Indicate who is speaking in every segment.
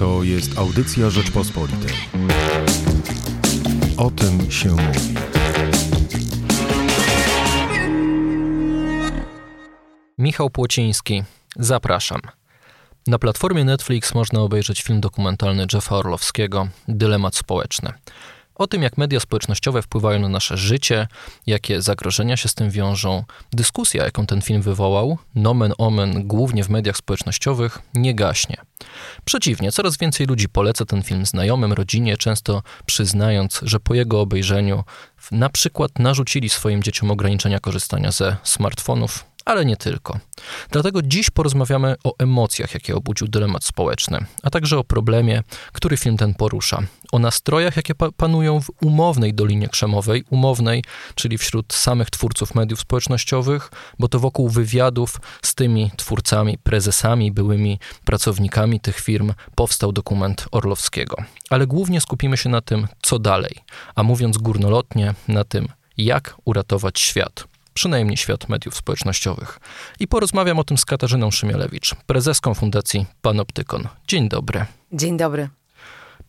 Speaker 1: To jest audycja Rzeczpospolitej. O tym się mówi.
Speaker 2: Michał Płociński, zapraszam. Na platformie Netflix można obejrzeć film dokumentalny Jeffa Orlowskiego Dylemat społeczny o tym, jak media społecznościowe wpływają na nasze życie, jakie zagrożenia się z tym wiążą. Dyskusja, jaką ten film wywołał, nomen omen, głównie w mediach społecznościowych, nie gaśnie. Przeciwnie, coraz więcej ludzi poleca ten film znajomym, rodzinie, często przyznając, że po jego obejrzeniu na przykład narzucili swoim dzieciom ograniczenia korzystania ze smartfonów, ale nie tylko. Dlatego dziś porozmawiamy o emocjach, jakie obudził dylemat społeczny, a także o problemie, który film ten porusza, o nastrojach, jakie panują w umownej Dolinie Krzemowej, umownej, czyli wśród samych twórców mediów społecznościowych, bo to wokół wywiadów z tymi twórcami, prezesami, byłymi pracownikami tych firm powstał dokument Orlowskiego. Ale głównie skupimy się na tym, co dalej, a mówiąc górnolotnie, na tym, jak uratować świat przynajmniej świat mediów społecznościowych. I porozmawiam o tym z Katarzyną Szymielewicz, prezeską Fundacji Panoptykon. Dzień dobry.
Speaker 3: Dzień dobry.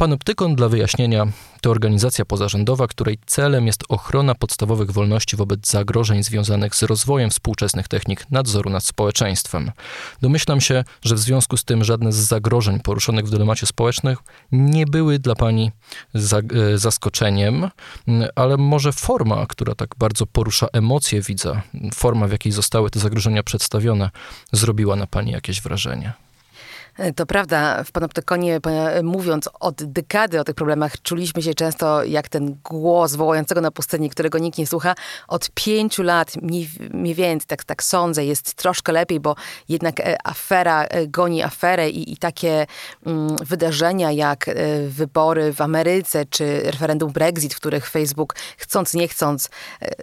Speaker 2: Panoptykon dla wyjaśnienia to organizacja pozarządowa, której celem jest ochrona podstawowych wolności wobec zagrożeń związanych z rozwojem współczesnych technik nadzoru nad społeczeństwem. Domyślam się, że w związku z tym żadne z zagrożeń poruszonych w dylemacie społecznych nie były dla pani e, zaskoczeniem, ale może forma, która tak bardzo porusza emocje widza, forma w jakiej zostały te zagrożenia przedstawione, zrobiła na pani jakieś wrażenie.
Speaker 3: To prawda, w Panoptykonie mówiąc od dekady o tych problemach, czuliśmy się często jak ten głos wołającego na pustyni, którego nikt nie słucha. Od pięciu lat, mniej, więcej, tak, tak sądzę, jest troszkę lepiej, bo jednak e, afera e, goni aferę i, i takie mm, wydarzenia jak e, wybory w Ameryce, czy referendum Brexit, w których Facebook chcąc, nie chcąc,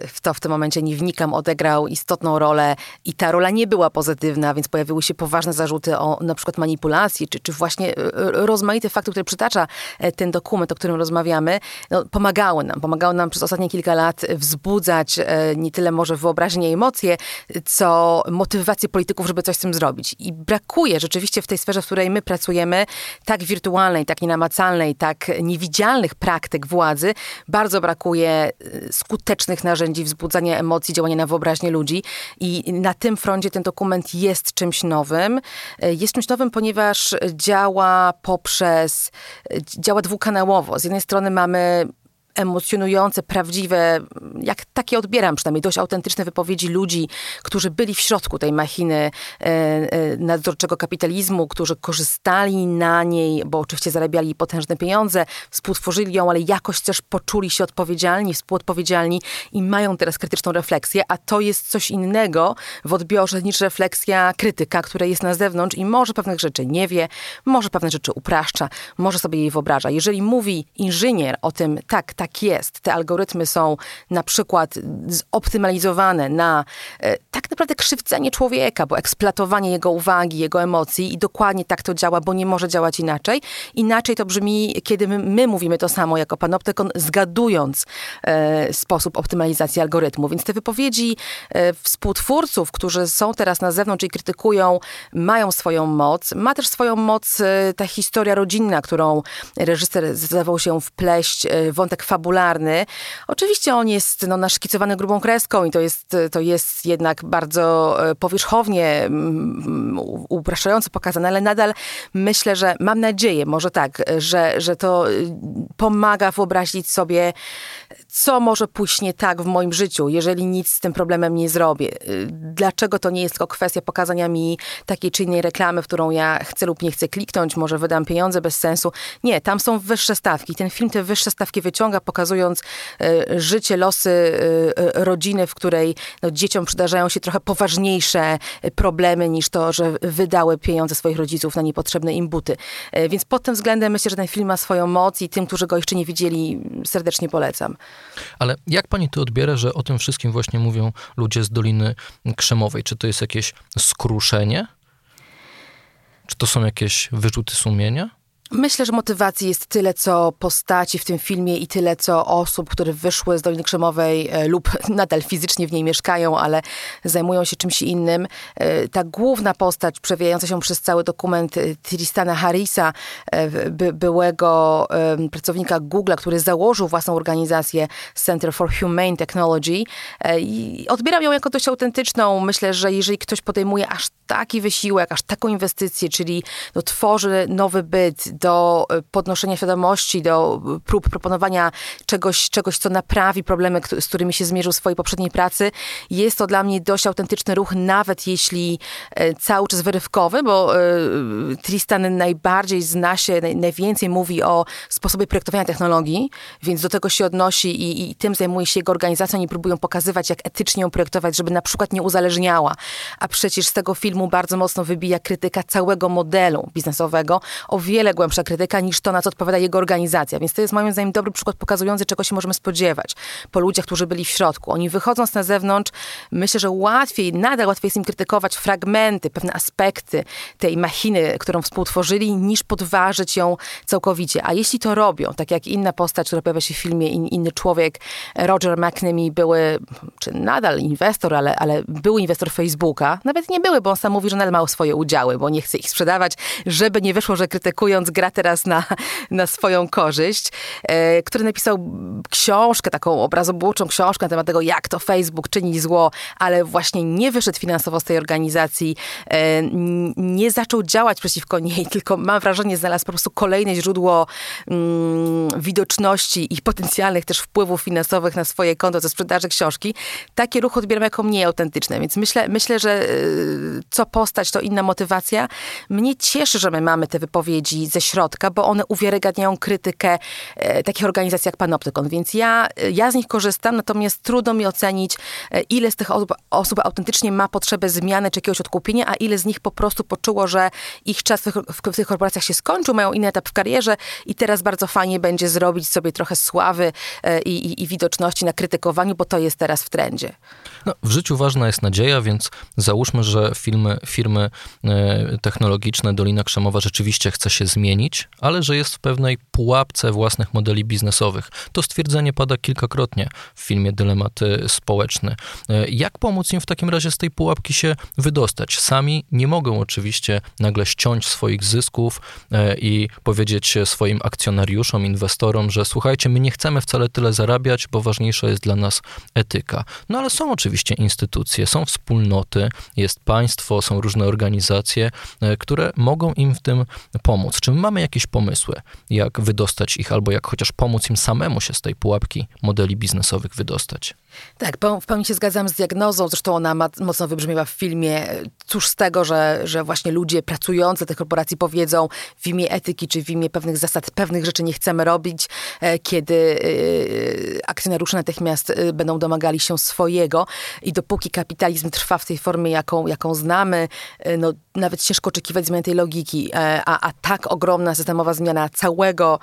Speaker 3: w to w tym momencie nie wnikam, odegrał istotną rolę i ta rola nie była pozytywna, więc pojawiły się poważne zarzuty o na przykład manipulację manipulacji, czy, czy właśnie e, e, rozmaite fakty, które przytacza e, ten dokument, o którym rozmawiamy, no, pomagały nam. Pomagały nam przez ostatnie kilka lat wzbudzać nie tyle może wyobraźnię i emocje, co motywację polityków, żeby coś z tym zrobić. I brakuje rzeczywiście w tej sferze, w której my pracujemy, tak wirtualnej, tak nienamacalnej, tak niewidzialnych praktyk władzy, bardzo brakuje skutecznych narzędzi wzbudzania emocji, działania na wyobraźnię ludzi. I na tym froncie ten dokument jest czymś nowym. Jest czymś nowym, ponieważ ponieważ działa poprzez, działa dwukanałowo. Z jednej strony mamy emocjonujące, prawdziwe, jak takie odbieram przynajmniej, dość autentyczne wypowiedzi ludzi, którzy byli w środku tej machiny e, e, nadzorczego kapitalizmu, którzy korzystali na niej, bo oczywiście zarabiali potężne pieniądze, współtworzyli ją, ale jakoś też poczuli się odpowiedzialni, współodpowiedzialni i mają teraz krytyczną refleksję, a to jest coś innego w odbiorze niż refleksja krytyka, która jest na zewnątrz i może pewnych rzeczy nie wie, może pewne rzeczy upraszcza, może sobie jej wyobraża. Jeżeli mówi inżynier o tym, tak, tak jest. Te algorytmy są na przykład zoptymalizowane na e, tak naprawdę krzywdzenie człowieka, bo eksploatowanie jego uwagi, jego emocji i dokładnie tak to działa, bo nie może działać inaczej. Inaczej to brzmi, kiedy my, my mówimy to samo jako panoptykon, zgadując e, sposób optymalizacji algorytmu. Więc te wypowiedzi e, współtwórców, którzy są teraz na zewnątrz i krytykują, mają swoją moc. Ma też swoją moc e, ta historia rodzinna, którą reżyser zdawał się wpleść, e, wątek fabularny. Oczywiście on jest no, naszkicowany grubą kreską i to jest, to jest jednak bardzo e, powierzchownie, mm, upraszczająco pokazane, ale nadal myślę, że mam nadzieję, może tak, że, że to y, pomaga wyobrazić sobie, co może pójść nie tak w moim życiu, jeżeli nic z tym problemem nie zrobię. Y, dlaczego to nie jest tylko kwestia pokazania mi takiej czy innej reklamy, w którą ja chcę lub nie chcę kliknąć, może wydam pieniądze bez sensu. Nie, tam są wyższe stawki. Ten film te wyższe stawki wyciąga, pokazując y, życie, losy y, rodziny, w której no, dzieciom przydarzają się trochę poważniejsze problemy niż to, że wydały pieniądze swoich rodziców na niepotrzebne im buty. Więc pod tym względem myślę, że ten film ma swoją moc i tym, którzy go jeszcze nie widzieli, serdecznie polecam.
Speaker 2: Ale jak pani to odbiera, że o tym wszystkim właśnie mówią ludzie z Doliny Krzemowej? Czy to jest jakieś skruszenie? Czy to są jakieś wyrzuty sumienia?
Speaker 3: Myślę, że motywacji jest tyle, co postaci w tym filmie i tyle, co osób, które wyszły z Doliny Krzemowej e, lub nadal fizycznie w niej mieszkają, ale zajmują się czymś innym. E, ta główna postać, przewijająca się przez cały dokument e, Tristana Harrisa, by, byłego pracownika Google, który założył własną organizację Center for Humane Technology i odbieram ją jako dość autentyczną. Myślę, że jeżeli ktoś podejmuje aż taki wysiłek, aż taką inwestycję, czyli no, tworzy nowy byt, do e, podnoszenia świadomości, do e, prób proponowania czegoś, czegoś co naprawi problemy, z którymi się zmierzył w swojej poprzedniej pracy. Jest to dla mnie dość autentyczny ruch, nawet jeśli e, cały czas wyrywkowy, bo Tristan najbardziej zna się, najwięcej mówi o sposobie projektowania technologii, więc do tego się odnosi i, i tym zajmuje się jego organizacja. Oni próbują pokazywać, jak etycznie ją projektować, żeby na przykład nie uzależniała. A przecież z tego filmu bardzo mocno wybija krytyka całego modelu biznesowego, o wiele głębsza krytyka niż to, na co odpowiada jego organizacja. Więc to jest moim zdaniem dobry przykład pokazujący, czego się możemy spodziewać po ludziach, którzy byli w środku. Oni wychodząc na zewnątrz, myślę, że łatwiej, nadal łatwiej jest im krytykować fragmenty, pewne aspekty tej machiny, którą współtworzyli, niż podważyć ją całkowicie. A jeśli to robią, tak jak inna postać, która pojawia się w filmie, in, inny człowiek, Roger McNamee, były, czy nadal inwestor, ale, ale był inwestor Facebooka, nawet nie były, bo on sam mówi, że nadal ma swoje udziały, bo nie chce ich sprzedawać, żeby nie wyszło, że krytykując gra teraz na, na swoją korzyść, e, który napisał książkę, taką obrazobłuczą książkę na temat tego, jak to Facebook czyni zło, ale właśnie nie wyszedł finansowo z tej organizacji, e, nie zaczął działać przeciwko niej, tylko mam wrażenie, znalazł po prostu kolejne źródło mm, widoczności i potencjalnych też wpływów finansowych na swoje konto ze sprzedaży książki. Takie ruchy odbieram jako mniej autentyczne, więc myślę, myślę że e, co postać, to inna motywacja. Mnie cieszy, że my mamy te wypowiedzi ze środka, bo one uwiarygadniają krytykę e, takich organizacji jak Panoptykon. Więc ja, ja z nich korzystam, natomiast trudno mi ocenić, e, ile z tych osób, osób autentycznie ma potrzebę zmiany czy jakiegoś odkupienia, a ile z nich po prostu poczuło, że ich czas w, w, w tych korporacjach się skończył, mają inny etap w karierze i teraz bardzo fajnie będzie zrobić sobie trochę sławy e, i, i, i widoczności na krytykowaniu, bo to jest teraz w trendzie.
Speaker 2: No, w życiu ważna jest nadzieja, więc załóżmy, że firmy, firmy e, technologiczne Dolina Krzemowa rzeczywiście chce się zmienić, ale że jest w pewnej pułapce własnych modeli biznesowych. To stwierdzenie pada kilkakrotnie w filmie Dylemat Społeczny. E, jak pomóc im w takim razie z tej pułapki się wydostać? Sami nie mogą oczywiście nagle ściąć swoich zysków e, i powiedzieć swoim akcjonariuszom, inwestorom, że słuchajcie, my nie chcemy wcale tyle zarabiać, bo ważniejsza jest dla nas etyka. No ale są oczywiście instytucje, są wspólnoty, jest państwo, są różne organizacje, e, które mogą im w tym pomóc. Czy my mamy jakieś pomysły, jak wydostać ich, albo jak chociaż pomóc im samemu się z tej pułapki modeli biznesowych wydostać?
Speaker 3: Tak, w pełni się zgadzam z diagnozą, zresztą ona mocno wybrzmiewa w filmie. Cóż z tego, że, że właśnie ludzie pracujący tych korporacji powiedzą w imię etyki, czy w imię pewnych zasad, pewnych rzeczy nie chcemy robić, e, kiedy e, akcjonariusze natychmiast e, będą domagali się swojego i dopóki kapitalizm trwa w tej formie, jaką, jaką znamy, no nawet ciężko oczekiwać zmiany tej logiki, a, a tak ogromna systemowa zmiana całego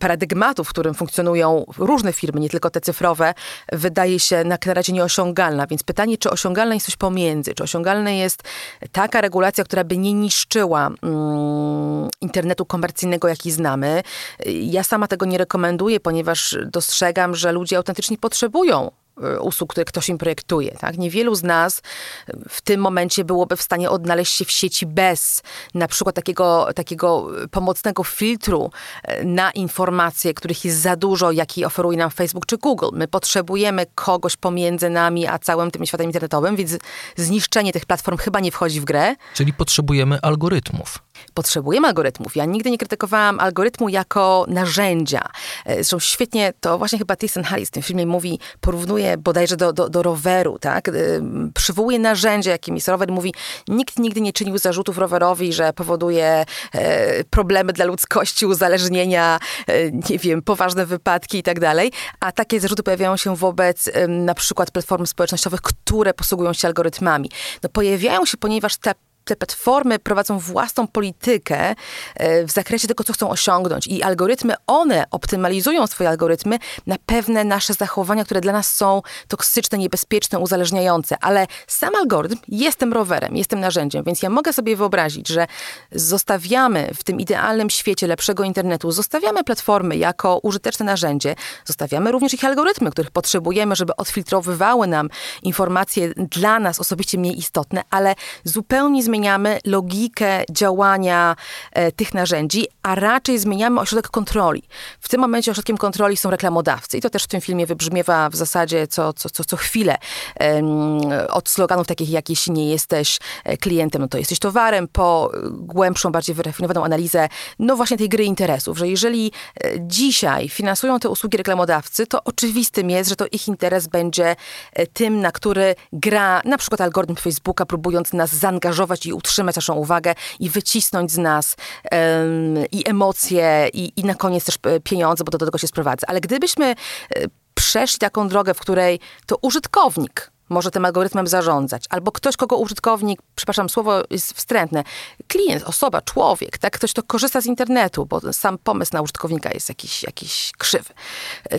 Speaker 3: paradygmatu, w którym funkcjonują różne firmy, nie tylko te cyfrowe, wydaje się na razie nieosiągalna. Więc pytanie, czy osiągalna jest coś pomiędzy? Czy osiągalna jest taka regulacja, która by nie niszczyła mm, internetu komercyjnego, jaki znamy? Ja sama tego nie rekomenduję, ponieważ dostrzegam, że ludzie autentycznie potrzebują usług, które ktoś im projektuje. Tak? Niewielu z nas w tym momencie byłoby w stanie odnaleźć się w sieci bez na przykład takiego, takiego pomocnego filtru e, na informacje, których jest za dużo, jaki oferuje nam Facebook czy Google. My potrzebujemy kogoś pomiędzy nami a całym tym światem internetowym, więc zniszczenie tych platform chyba nie wchodzi w grę.
Speaker 2: Czyli potrzebujemy algorytmów
Speaker 3: potrzebujemy algorytmów. Ja nigdy nie krytykowałam algorytmu jako narzędzia. E, zresztą świetnie to właśnie chyba Thyssen Harris w tym filmie mówi, porównuje bodajże do, do, do roweru, tak? E, przywołuje narzędzie, jakim jest rower. Mówi, nikt nigdy nie czynił zarzutów rowerowi, że powoduje e, problemy dla ludzkości, uzależnienia, nie wiem, poważne wypadki i tak dalej. A takie zarzuty pojawiają się wobec na przykład platform społecznościowych, które posługują się algorytmami. No pojawiają się, ponieważ te te platformy prowadzą własną politykę e, w zakresie tego, co chcą osiągnąć. I algorytmy, one optymalizują swoje algorytmy na pewne nasze zachowania, które dla nas są toksyczne, niebezpieczne, uzależniające. Ale sam algorytm jest tym rowerem, jest tym narzędziem, więc ja mogę sobie wyobrazić, że zostawiamy w tym idealnym świecie lepszego internetu, zostawiamy platformy jako użyteczne narzędzie, zostawiamy również ich algorytmy, których potrzebujemy, żeby odfiltrowywały nam informacje dla nas osobiście mniej istotne, ale zupełnie zmieniamy logikę działania e, tych narzędzi, a raczej zmieniamy ośrodek kontroli. W tym momencie ośrodkiem kontroli są reklamodawcy i to też w tym filmie wybrzmiewa w zasadzie co, co, co, co chwilę od sloganów takich jak jeśli nie jesteś e, klientem, no to jesteś towarem, po głębszą, bardziej wyrafinowaną analizę, no właśnie tej gry interesów, że jeżeli e, dzisiaj finansują te usługi reklamodawcy, to oczywistym jest, że to ich interes będzie e, tym, na który gra na przykład algorytm Facebooka, próbując nas zaangażować i utrzymać naszą uwagę i wycisnąć z nas um, i emocje, i, i na koniec też pieniądze, bo to do tego się sprowadza. Ale gdybyśmy przeszli taką drogę, w której to użytkownik może tym algorytmem zarządzać, albo ktoś, kogo użytkownik, przepraszam, słowo jest wstrętne, klient, osoba, człowiek, tak, ktoś, kto korzysta z internetu, bo sam pomysł na użytkownika jest jakiś, jakiś krzywy.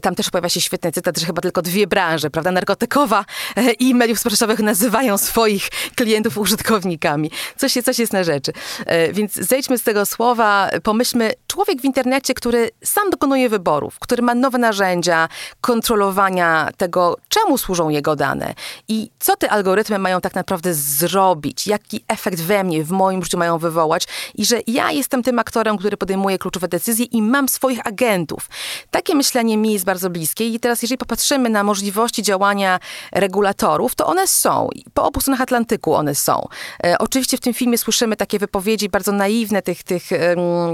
Speaker 3: Tam też pojawia się świetny cytat, że chyba tylko dwie branże, prawda, narkotykowa e, i mediów społecznościowych nazywają swoich klientów użytkownikami. Coś, coś jest na rzeczy. E, więc zejdźmy z tego słowa, pomyślmy, człowiek w internecie, który sam dokonuje wyborów, który ma nowe narzędzia kontrolowania tego, czemu służą jego dane, i co te algorytmy mają tak naprawdę zrobić, jaki efekt we mnie, w moim życiu mają wywołać i że ja jestem tym aktorem, który podejmuje kluczowe decyzje i mam swoich agentów. Takie myślenie mi jest bardzo bliskie i teraz jeżeli popatrzymy na możliwości działania regulatorów, to one są. Po obu stronach Atlantyku one są. E, oczywiście w tym filmie słyszymy takie wypowiedzi bardzo naiwne, tych, tych,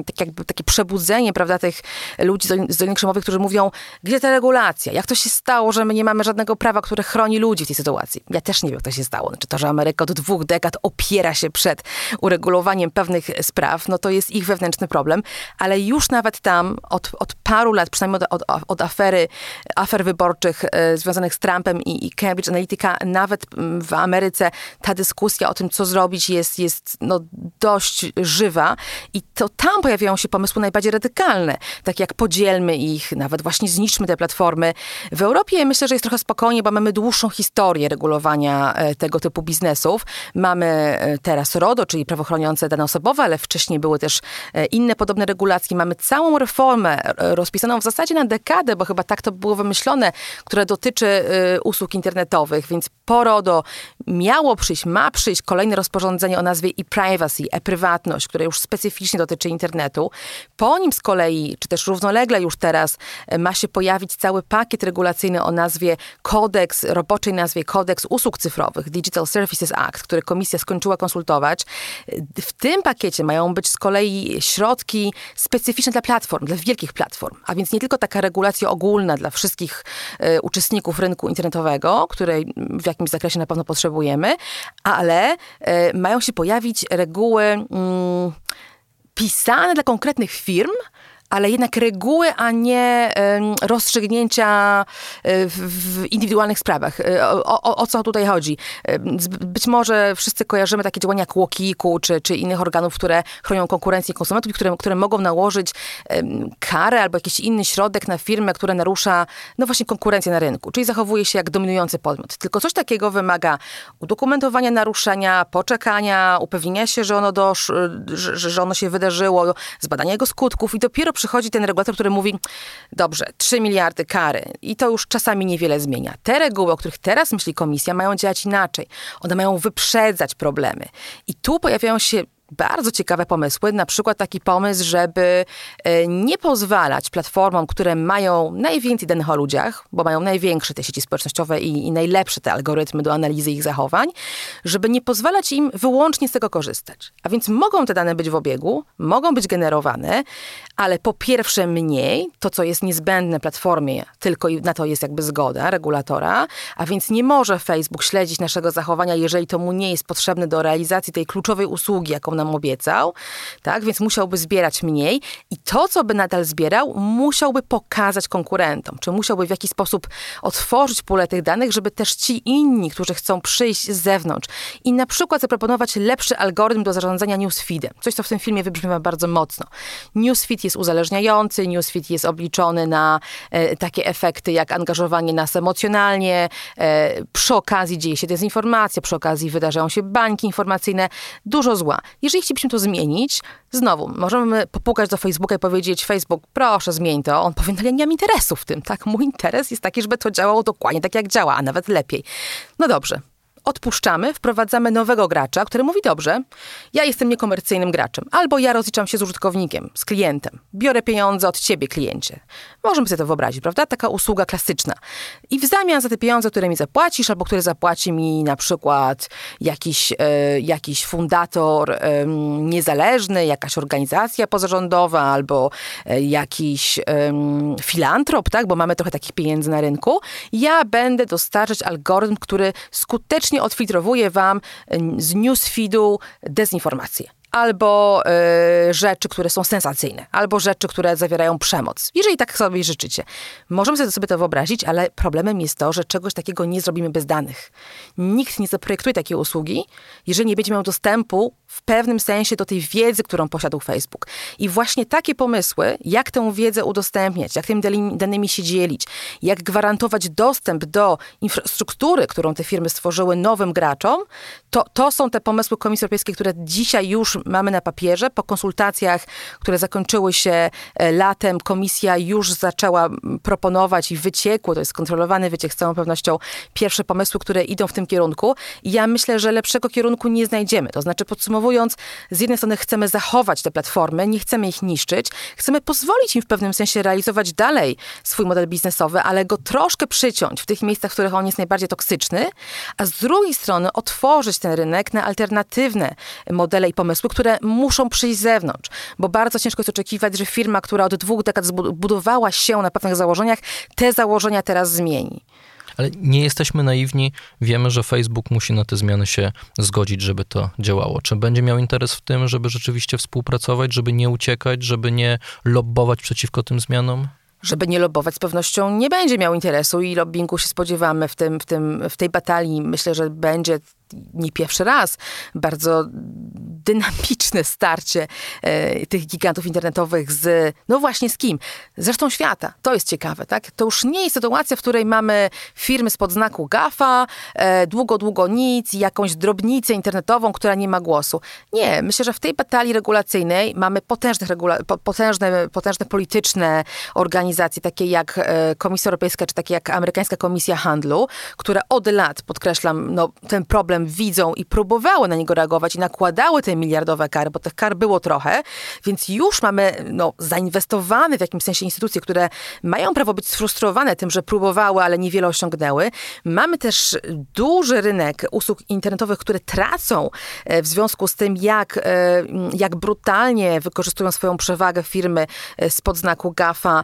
Speaker 3: tak jakby takie przebudzenie, prawda, tych ludzi z Doliny Krzemowej, którzy mówią, gdzie ta regulacja? Jak to się stało, że my nie mamy żadnego prawa, które chroni ludzi w tej sytuacji? Sytuacji. Ja też nie wiem, jak to się stało. Znaczy to, że Ameryka od dwóch dekad opiera się przed uregulowaniem pewnych spraw, no to jest ich wewnętrzny problem, ale już nawet tam od, od paru lat, przynajmniej od, od, od afery, afer wyborczych e, związanych z Trumpem i, i, Cambridge Analytica, nawet w Ameryce ta dyskusja o tym, co zrobić jest, jest no, dość żywa i to tam pojawiają się pomysły najbardziej radykalne, takie jak podzielmy ich, nawet właśnie zniszczmy te platformy. W Europie myślę, że jest trochę spokojnie, bo mamy dłuższą historię regulowania e, tego typu biznesów. Mamy e, teraz RODO, czyli prawo chroniące dane osobowe, ale wcześniej były też e, inne podobne regulacje. Mamy całą reformę rozpisaną w zasadzie na dekadę, bo chyba tak to było wymyślone, która dotyczy usług internetowych, więc po RODO miało przyjść, ma przyjść kolejne rozporządzenie o nazwie e-privacy, e-prywatność, które już specyficznie dotyczy internetu. Po nim z kolei, czy też równolegle już teraz ma się pojawić cały pakiet regulacyjny o nazwie kodeks, roboczej nazwie kodeks kodeks usług cyfrowych, Digital Services Act, który komisja skończyła konsultować. W tym pakiecie mają być z kolei środki specyficzne dla platform, dla wielkich platform, a więc nie tylko taka regulacja ogólna dla wszystkich y, uczestników rynku internetowego, której w jakimś zakresie na pewno potrzebujemy, ale y, mają się pojawić reguły y, pisane dla konkretnych firm, ale jednak reguły, a nie rozstrzygnięcia e, w indywidualnych sprawach. E, o, o, o, co tutaj chodzi? Być może wszyscy kojarzymy takie działania jak Łokiku czy, czy innych organów, które chronią konkurencję konsumentów, które, które mogą nałożyć karę albo jakiś inny środek na firmę, która narusza no właśnie konkurencję na rynku, czyli zachowuje się jak dominujący podmiot. Tylko coś takiego wymaga udokumentowania naruszenia, poczekania, upewnienia się, że ono, dosz, że, że ono się wydarzyło, zbadania jego skutków i dopiero przychodzi ten regulator, który mówi, dobrze, 3 miliardy kary i to już czasami niewiele zmienia. Te reguły, o których teraz myśli komisja, mają działać inaczej. One mają wyprzedzać problemy. I tu pojawiają się bardzo ciekawe pomysły, na przykład taki pomysł, żeby e, nie pozwalać platformom, które mają najwięcej danych o ludziach, bo mają największe te sieci społecznościowe i, i, najlepsze te algorytmy do analizy ich zachowań, żeby nie pozwalać im wyłącznie z tego korzystać. A więc mogą te dane być w obiegu, mogą być generowane, ale po pierwsze mniej, to co jest niezbędne platformie, tylko na to jest jakby zgoda regulatora, a więc nie może Facebook śledzić naszego zachowania, jeżeli to mu nie jest potrzebne do realizacji tej kluczowej usługi, jaką nam obiecał, tak? Więc musiałby zbierać mniej i to, co by nadal zbierał, musiałby pokazać konkurentom, czy musiałby w jakiś sposób otworzyć pulę tych danych, żeby też ci inni, którzy chcą przyjść z zewnątrz i na przykład zaproponować lepszy algorytm do zarządzania newsfeedem. Coś, co w tym filmie wybrzmiewa bardzo mocno. Newsfeed jest uzależniający, newsfeed jest obliczony na e, takie efekty jak angażowanie nas emocjonalnie, e, przy okazji dzieje się dezinformacja, przy okazji wydarzają się bańki informacyjne, dużo zła. Chcielibyśmy to zmienić, znowu, możemy popukać do Facebooka i powiedzieć, Facebook, proszę zmień to. On powie, no ja nie mam interesu w tym, tak? Mój interes jest taki, żeby to działało dokładnie tak, jak działa, a nawet lepiej. No dobrze, odpuszczamy, wprowadzamy nowego gracza, który mówi dobrze, ja jestem niekomercyjnym graczem, albo ja rozliczam się z użytkownikiem, z klientem, biorę pieniądze od ciebie, kliencie. Możemy sobie to wyobrazić, prawda? Taka usługa klasyczna. I w zamian za te pieniądze, które mi zapłacisz, albo które zapłaci mi na przykład jakiś, e, jakiś fundator niezależny, jakaś organizacja pozarządowa, albo e, jakiś filantrop, tak? Bo mamy trochę takich pieniędzy na rynku. Ja będę dostarczać algorytm, który skutecznie odfiltrowuje wam z newsfeedu dezinformację albo y, rzeczy, które są sensacyjne, albo rzeczy, które zawierają przemoc. Jeżeli tak sobie życzycie. Możemy sobie to wyobrazić, ale problemem jest to, że czegoś takiego nie zrobimy bez danych. Nikt nie zaprojektuje takiej usługi, jeżeli nie będzie miał dostępu w pewnym sensie do tej wiedzy, którą posiadł Facebook. I właśnie takie pomysły, jak tę wiedzę udostępniać, jak tymi danymi się dzielić, jak gwarantować dostęp do infrastruktury, którą te firmy stworzyły nowym graczom, to, to są te pomysły Komisji Europejskiej, które dzisiaj już mamy na papierze. Po konsultacjach, które zakończyły się e, latem, komisja już zaczęła proponować i wyciekło, to jest kontrolowany wyciek z całą pewnością, pierwsze pomysły, które idą w tym kierunku. Ja myślę, że lepszego kierunku nie znajdziemy. To znaczy, podsumowując, z jednej strony chcemy zachować te platformy, nie chcemy ich niszczyć, chcemy pozwolić im w pewnym sensie realizować dalej swój model biznesowy, ale go troszkę przyciąć w tych miejscach, w których on jest najbardziej toksyczny, a z drugiej strony otworzyć ten rynek na alternatywne modele i pomysły, które muszą przyjść z zewnątrz, bo bardzo ciężko jest oczekiwać, że firma, która od dwóch dekad budowała się na pewnych założeniach, te założenia teraz zmieni.
Speaker 2: Ale nie jesteśmy naiwni, wiemy, że Facebook musi na te zmiany się zgodzić, żeby to działało. Czy będzie miał interes w tym, żeby rzeczywiście współpracować, żeby nie uciekać, żeby nie lobbować przeciwko tym zmianom?
Speaker 3: żeby nie lobować, z pewnością nie będzie miał interesu i lobbingu się spodziewamy w, tym, w, tym, w tej batalii. Myślę, że będzie nie pierwszy raz bardzo dynamiczne starcie e, tych gigantów internetowych z, no właśnie z kim? Zresztą świata. To jest ciekawe, tak? To już nie jest sytuacja, w której mamy firmy spod znaku GAFA, e, długo, długo nic, jakąś drobnicę internetową, która nie ma głosu. Nie, myślę, że w tej batalii regulacyjnej mamy potężne, regula- potężne, potężne polityczne organizacje, takie jak e, Komisja Europejska, czy takie jak Amerykańska Komisja Handlu, które od lat, podkreślam, no, ten problem widzą i próbowały na niego reagować i nakładały te miliardowe kary, bo tych kar było trochę, więc już mamy no, zainwestowane w jakimś sensie instytucje, które mają prawo być sfrustrowane tym, że próbowały, ale niewiele osiągnęły. Mamy też duży rynek usług internetowych, które tracą e, w związku z tym, jak, e, jak brutalnie wykorzystują swoją przewagę firmy e, spod znaku GAFA.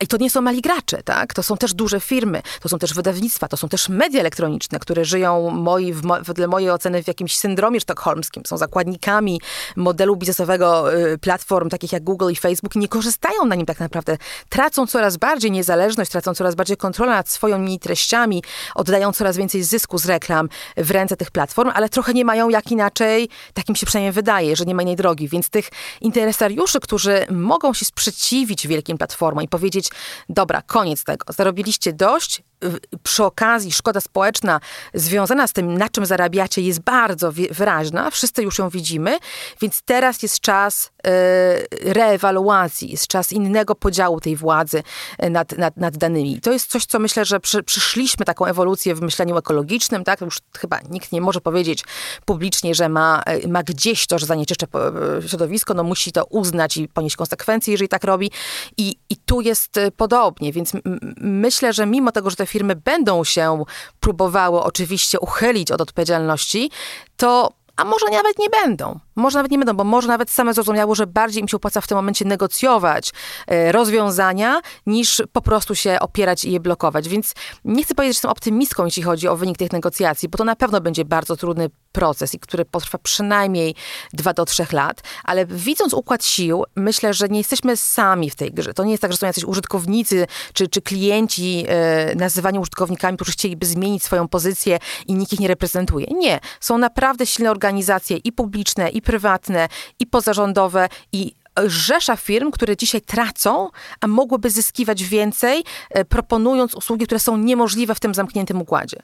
Speaker 3: I to nie są mali gracze, tak? To są też duże firmy, to są też wydawnictwa, to są też media elektroniczne, które żyją moi, w, wedle mojej oceny w jakimś syndromie sztokholmskim. Są zakładnikami modelu biznesowego y, platform takich jak Google i Facebook i nie korzystają na nim tak naprawdę. Tracą coraz bardziej niezależność, tracą coraz bardziej kontrolę nad swoimi treściami, oddają coraz więcej zysku z reklam w ręce tych platform, ale trochę nie mają jak inaczej, takim się przynajmniej wydaje, że nie ma innej drogi. Więc tych interesariuszy, którzy mogą się sprzeciwić wielkim platformom i powiedzieć, dobra, koniec tego, zarobiliście dość, przy okazji szkoda społeczna związana z tym, na czym zarabiacie, jest bardzo wyraźna. Wszyscy już ją widzimy, więc teraz jest czas e, reewaluacji, jest czas innego podziału tej władzy e, nad, nad, nad danymi. To jest coś, co myślę, że przy, przyszliśmy taką ewolucję w myśleniu ekologicznym, tak? Już chyba nikt nie może powiedzieć publicznie, że ma, e, ma gdzieś to, że zanieczyszcza środowisko, no musi to uznać i ponieść konsekwencje, jeżeli tak robi. I, i tu jest podobnie, więc myślę, że mimo tego, że te firmy będą się próbowały oczywiście uchylić od odpowiedzialności, to a może nawet nie będą. Może nawet nie będą, bo może nawet same zrozumiało, że bardziej im się opłaca w tym momencie negocjować e, rozwiązania, niż po prostu się opierać i je blokować. Więc nie chcę powiedzieć, że jestem optymistką, jeśli chodzi o wynik tych negocjacji, bo to na pewno będzie bardzo trudny proces i który potrwa przynajmniej dwa do trzech lat, ale widząc układ sił, myślę, że nie jesteśmy sami w tej grze. To nie jest tak, że są jacyś użytkownicy czy, czy klienci e, nazywani użytkownikami, którzy chcieliby zmienić swoją pozycję i nikt ich nie reprezentuje. Nie. Są naprawdę silne organizacje i publiczne, i prywatne, i pozarządowe, i rzesza firm, które dzisiaj tracą, a mogłyby zyskiwać więcej, e, proponując usługi, które są niemożliwe w tym zamkniętym układzie.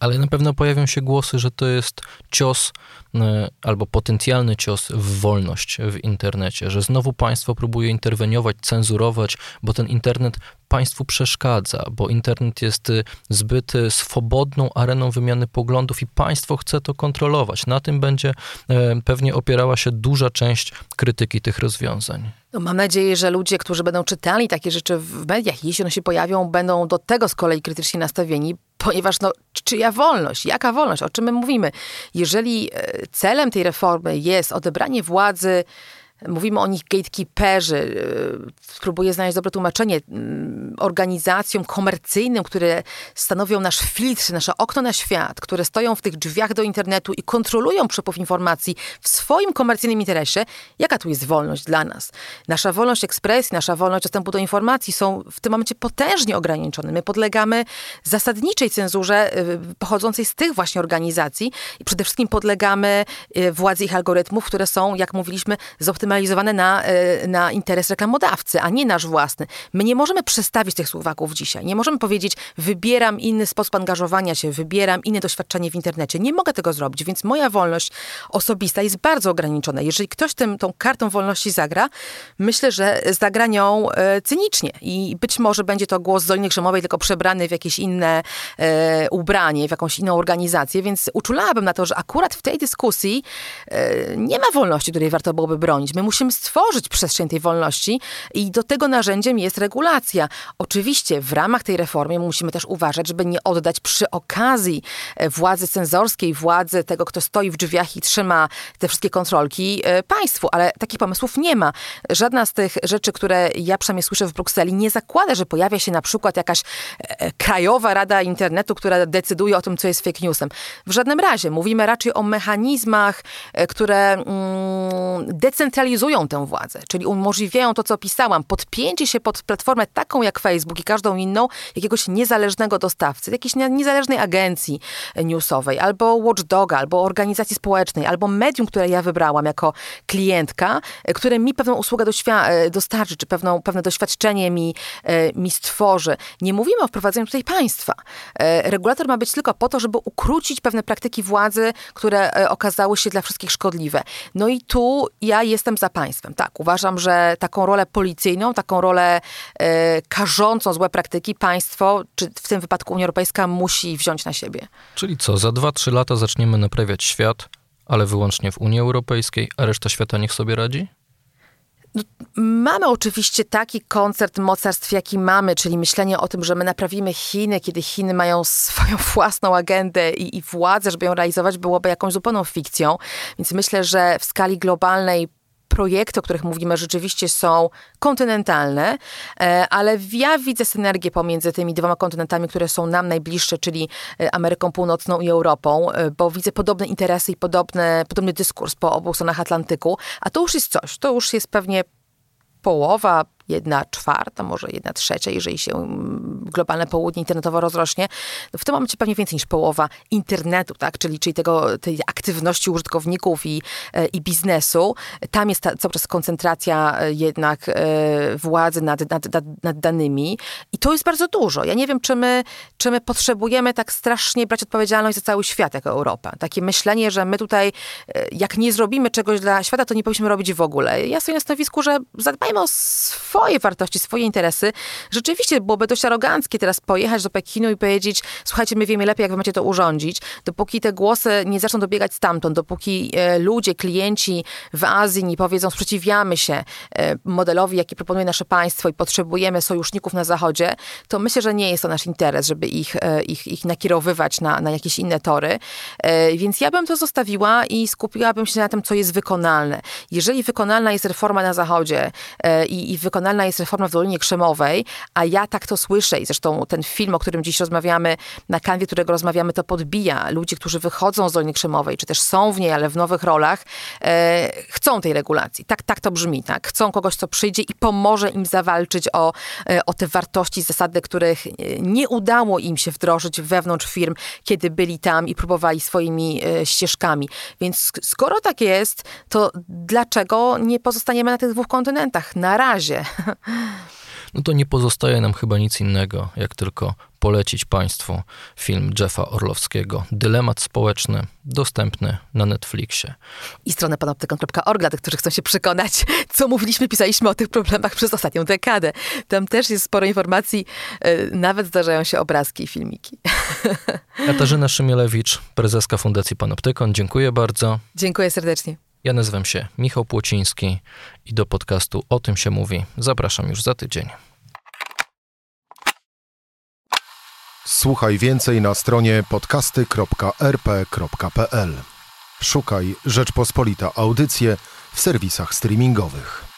Speaker 2: Ale na pewno pojawią się głosy, że to jest cios e, albo potencjalny cios w wolność w internecie, że znowu państwo próbuje interweniować, cenzurować, bo ten internet państwu przeszkadza, bo internet jest y, zbyt y, swobodną areną wymiany poglądów i państwo chce to kontrolować. Na tym będzie e, pewnie opierała się duża część krytyki tych rozwiązań.
Speaker 3: No mam nadzieję, że ludzie, którzy będą czytali takie rzeczy w mediach, jeśli one się pojawią, będą do tego z kolei krytycznie nastawieni, ponieważ no, czyja wolność? Jaka wolność? O czym my mówimy? Jeżeli e, celem tej reformy jest odebranie władzy Mówimy o nich gatekeeperzy. Y, spróbuję znaleźć dobre tłumaczenie. Mm, organizacjom komercyjnym, które stanowią nasz filtr, nasze okno na świat, które stoją w tych drzwiach do internetu i kontrolują przepływ informacji w swoim komercyjnym interesie. Jaka tu jest wolność dla nas? Nasza wolność ekspresji, nasza wolność dostępu do informacji są w tym momencie potężnie ograniczone. My podlegamy zasadniczej cenzurze y, pochodzącej z tych właśnie organizacji i przede wszystkim podlegamy y, władzy ich algorytmów, które są, jak mówiliśmy, zoptymalizowane zoptymalizowane na, e, na interes reklamodawcy, a nie nasz własny. My nie możemy przestawić tych słowaków dzisiaj. Nie możemy powiedzieć, wybieram inny sposób angażowania się, wybieram inne doświadczenie w internecie. Nie mogę tego zrobić, więc moja wolność osobista jest bardzo ograniczona. Jeżeli ktoś tym, tą kartą wolności zagra, myślę, że zagra nią e, cynicznie i być może będzie to głos Zoliny Grzemowej, tylko przebrany w jakieś inne e, ubranie, w jakąś inną organizację, więc uczulałabym na to, że akurat w tej dyskusji e, nie ma wolności, której warto byłoby bronić. My My musimy stworzyć przestrzeń tej wolności i do tego narzędziem jest regulacja. Oczywiście w ramach tej reformy musimy też uważać, żeby nie oddać przy okazji e, władzy cenzorskiej, władzy tego, kto stoi w drzwiach i trzyma te wszystkie kontrolki e, państwu, ale takich pomysłów nie ma. Żadna z tych rzeczy, które ja przynajmniej słyszę w Brukseli, nie zakłada, że pojawia się na przykład jakaś e, krajowa rada internetu, która decyduje o tym, co jest fake newsem. W żadnym razie. Mówimy raczej o mechanizmach, które mm, decentralizują centralizują tę władzę, czyli umożliwiają to, co opisałam, podpięcie się pod platformę taką jak Facebook i każdą inną, jakiegoś niezależnego dostawcy, jakiejś niezależnej agencji newsowej, albo watchdoga, albo organizacji społecznej, albo medium, które ja wybrałam jako klientka, które mi pewną usługę e, dostarczy, czy pewną, pewne doświadczenie mi, e, mi stworzy. Nie mówimy o wprowadzeniu tutaj państwa. E, regulator ma być tylko po to, żeby ukrócić pewne praktyki władzy, które okazały się dla wszystkich szkodliwe. No i tu ja jestem za państwem. Tak, uważam, że taką rolę policyjną, taką rolę e, karzącą złe praktyki państwo, czy w tym wypadku Unia Europejska, musi wziąć na siebie.
Speaker 2: Czyli co, za 2-3 lata zaczniemy naprawiać świat, ale wyłącznie w Unii Europejskiej, a reszta świata niech sobie radzi?
Speaker 3: No, mamy oczywiście taki koncert mocarstw, jaki mamy, czyli myślenie o tym, że my naprawimy Chiny, kiedy Chiny mają swoją własną agendę i, i władzę, żeby ją realizować, byłoby jakąś zupełną fikcją. Więc myślę, że w skali globalnej projekty, o których mówimy, rzeczywiście są kontynentalne, e, ale ja widzę synergię pomiędzy tymi dwoma kontynentami, które są nam najbliższe, czyli e, Ameryką Północną i Europą, e, bo widzę podobne interesy i podobne, podobny dyskurs po obu stronach Atlantyku, a to już jest coś, to już jest pewnie połowa, jedna czwarta, może jedna trzecia, jeżeli się mm, globalne południe internetowo rozrośnie, w tym momencie pewnie więcej niż połowa internetu, tak? czyli, czyli tego, tej aktywności użytkowników i, e, i biznesu. Tam jest ta, cały czas koncentracja e, jednak e, władzy nad, nad, nad, nad danymi i to jest bardzo dużo. Ja nie wiem, czy my, czy my potrzebujemy tak strasznie brać odpowiedzialność za cały świat jako Europa. Takie myślenie, że my tutaj, jak nie zrobimy czegoś dla świata, to nie powinniśmy robić w ogóle. Ja stoję na stanowisku, że zadbajmy o swoje swoje wartości, swoje interesy. Rzeczywiście byłoby dość aroganckie teraz pojechać do Pekinu i powiedzieć, słuchajcie, my wiemy lepiej, jak wy macie to urządzić. Dopóki te głosy nie zaczną dobiegać stamtąd, dopóki e, ludzie, klienci w Azji nie powiedzą, sprzeciwiamy się e, modelowi, jaki proponuje nasze państwo i potrzebujemy sojuszników na Zachodzie, to myślę, że nie jest to nasz interes, żeby ich, e, ich, ich nakierowywać na, na jakieś inne tory. Więc ja bym to zostawiła i skupiłabym się na tym, co jest wykonalne. Jeżeli wykonalna jest reforma na Zachodzie i, i wykonalna instytucjonalna jest reforma w Dolinie Krzemowej, a ja tak to słyszę i zresztą ten film, o którym dziś rozmawiamy, na kanwie którego rozmawiamy, to podbija. Ludzie, którzy wychodzą z Doliny Krzemowej, czy też są w niej, ale w nowych rolach, e, chcą tej regulacji. Tak, tak to brzmi, tak. Chcą kogoś, kto przyjdzie i pomoże im zawalczyć o, e, o te wartości, zasady, których e, nie udało im się wdrożyć wewnątrz firm, kiedy byli tam i próbowali swoimi e, ścieżkami. Więc skoro tak jest, to dlaczego nie pozostaniemy na tych dwóch kontynentach? Na razie.
Speaker 2: No to nie pozostaje nam chyba nic innego, jak tylko polecić Państwu film Jeffa Orlowskiego Dylemat społeczny, dostępny na Netflixie.
Speaker 3: I stronę panoptykon.org dla tych, którzy chcą się przekonać, co mówiliśmy, pisaliśmy o tych problemach przez ostatnią dekadę. Tam też jest sporo informacji, e, nawet zdarzają się obrazki i filmiki.
Speaker 2: Katarzyna Szymielewicz, prezeska Fundacji Panoptykon, dziękuję bardzo.
Speaker 3: Dziękuję serdecznie.
Speaker 2: Ja nazywam się Michał Płociński i do podcastu O tym się mówi zapraszam już za tydzień.
Speaker 1: Słuchaj więcej na stronie podcasty.rp.pl. Szukaj Rzeczpospolita Audycje w serwisach streamingowych.